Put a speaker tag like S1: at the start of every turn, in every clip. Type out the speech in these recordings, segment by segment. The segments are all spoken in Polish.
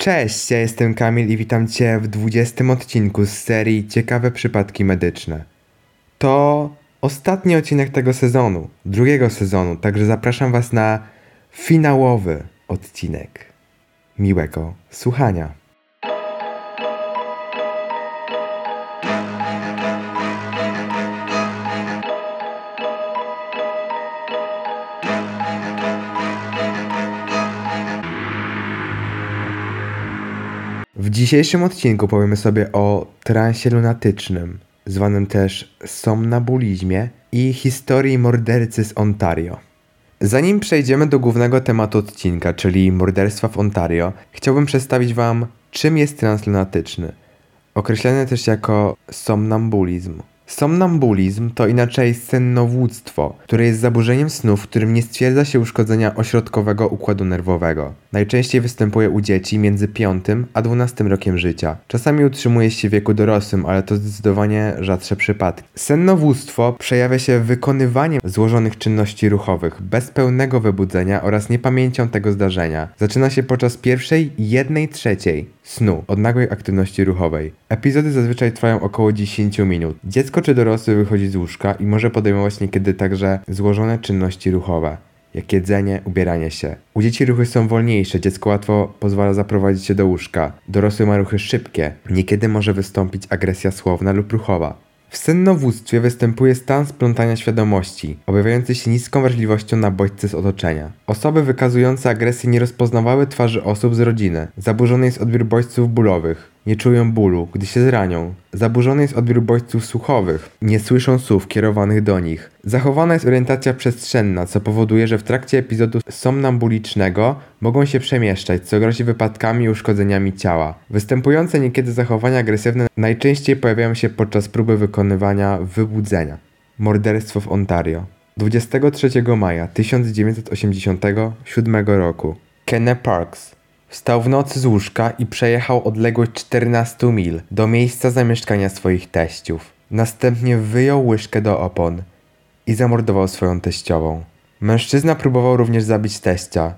S1: Cześć, ja jestem Kamil i witam Cię w 20 odcinku z serii Ciekawe przypadki medyczne. To ostatni odcinek tego sezonu, drugiego sezonu, także zapraszam Was na finałowy odcinek. Miłego słuchania. W dzisiejszym odcinku powiemy sobie o transie lunatycznym, zwanym też somnambulizmie i historii mordercy z Ontario. Zanim przejdziemy do głównego tematu odcinka, czyli morderstwa w Ontario, chciałbym przedstawić Wam, czym jest trans lunatyczny, określany też jako somnambulizm. Somnambulizm to inaczej sennowództwo, które jest zaburzeniem snu, w którym nie stwierdza się uszkodzenia ośrodkowego układu nerwowego. Najczęściej występuje u dzieci między 5 a 12 rokiem życia. Czasami utrzymuje się w wieku dorosłym, ale to zdecydowanie rzadsze przypadki. Sennowództwo przejawia się wykonywaniem złożonych czynności ruchowych bez pełnego wybudzenia oraz niepamięcią tego zdarzenia. Zaczyna się podczas pierwszej jednej trzeciej snu od nagłej aktywności ruchowej. Epizody zazwyczaj trwają około 10 minut. Dziecko czy dorosły wychodzi z łóżka i może podejmować niekiedy także złożone czynności ruchowe jak jedzenie, ubieranie się. U dzieci ruchy są wolniejsze, dziecko łatwo pozwala zaprowadzić się do łóżka. Dorosły ma ruchy szybkie, niekiedy może wystąpić agresja słowna lub ruchowa. W sennowództwie występuje stan splątania świadomości, objawiający się niską wrażliwością na bodźce z otoczenia. Osoby wykazujące agresję nie rozpoznawały twarzy osób z rodziny. Zaburzony jest odbiór bodźców bólowych. Nie czują bólu, gdy się zranią. Zaburzony jest odbiór bodźców słuchowych. Nie słyszą słów kierowanych do nich. Zachowana jest orientacja przestrzenna, co powoduje, że w trakcie epizodu somnambulicznego mogą się przemieszczać, co grozi wypadkami i uszkodzeniami ciała. Występujące niekiedy zachowania agresywne najczęściej pojawiają się podczas próby wykonywania wybudzenia. Morderstwo w Ontario. 23 maja 1987 roku. Kenne Parks. Wstał w nocy z łóżka i przejechał odległość 14 mil do miejsca zamieszkania swoich teściów. Następnie wyjął łyżkę do opon i zamordował swoją teściową. Mężczyzna próbował również zabić teścia,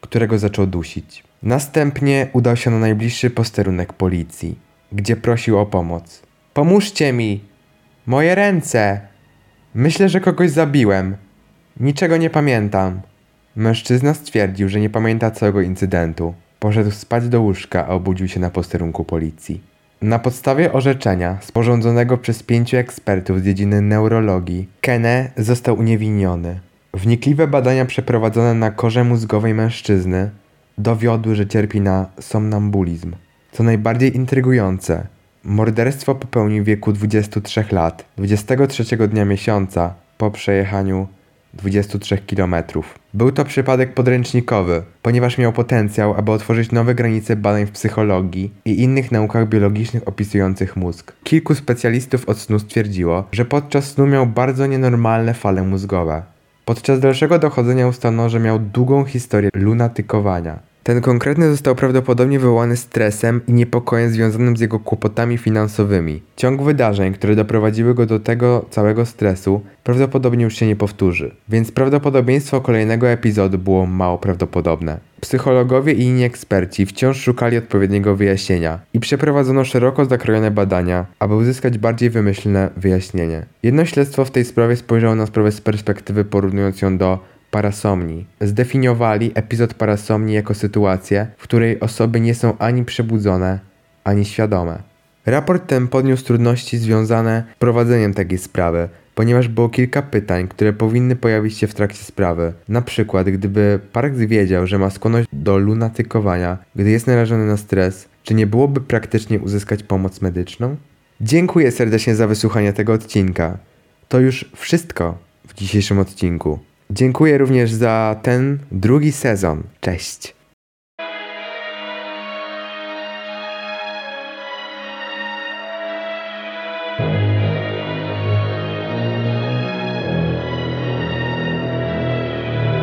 S1: którego zaczął dusić. Następnie udał się na najbliższy posterunek policji, gdzie prosił o pomoc. Pomóżcie mi! Moje ręce! Myślę, że kogoś zabiłem. Niczego nie pamiętam. Mężczyzna stwierdził, że nie pamięta całego incydentu. Poszedł spać do łóżka, a obudził się na posterunku policji. Na podstawie orzeczenia sporządzonego przez pięciu ekspertów z dziedziny neurologii, Kenne został uniewinniony. Wnikliwe badania przeprowadzone na korze mózgowej mężczyzny dowiodły, że cierpi na somnambulizm. Co najbardziej intrygujące, morderstwo popełnił w wieku 23 lat, 23 dnia miesiąca po przejechaniu 23 km. Był to przypadek podręcznikowy, ponieważ miał potencjał, aby otworzyć nowe granice badań w psychologii i innych naukach biologicznych opisujących mózg. Kilku specjalistów od snu stwierdziło, że podczas snu miał bardzo nienormalne fale mózgowe. Podczas dalszego dochodzenia ustalono, że miał długą historię lunatykowania. Ten konkretny został prawdopodobnie wywołany stresem i niepokojem związanym z jego kłopotami finansowymi. Ciąg wydarzeń, które doprowadziły go do tego całego stresu, prawdopodobnie już się nie powtórzy, więc prawdopodobieństwo kolejnego epizodu było mało prawdopodobne. Psychologowie i inni eksperci wciąż szukali odpowiedniego wyjaśnienia i przeprowadzono szeroko zakrojone badania, aby uzyskać bardziej wymyślne wyjaśnienie. Jedno śledztwo w tej sprawie spojrzało na sprawę z perspektywy porównując ją do parasomni. Zdefiniowali epizod parasomni jako sytuację, w której osoby nie są ani przebudzone, ani świadome. Raport ten podniósł trudności związane z prowadzeniem takiej sprawy, ponieważ było kilka pytań, które powinny pojawić się w trakcie sprawy. Na przykład, gdyby Parks wiedział, że ma skłonność do lunatykowania, gdy jest narażony na stres, czy nie byłoby praktycznie uzyskać pomoc medyczną? Dziękuję serdecznie za wysłuchanie tego odcinka. To już wszystko w dzisiejszym odcinku. Dziękuję również za ten drugi sezon. Cześć.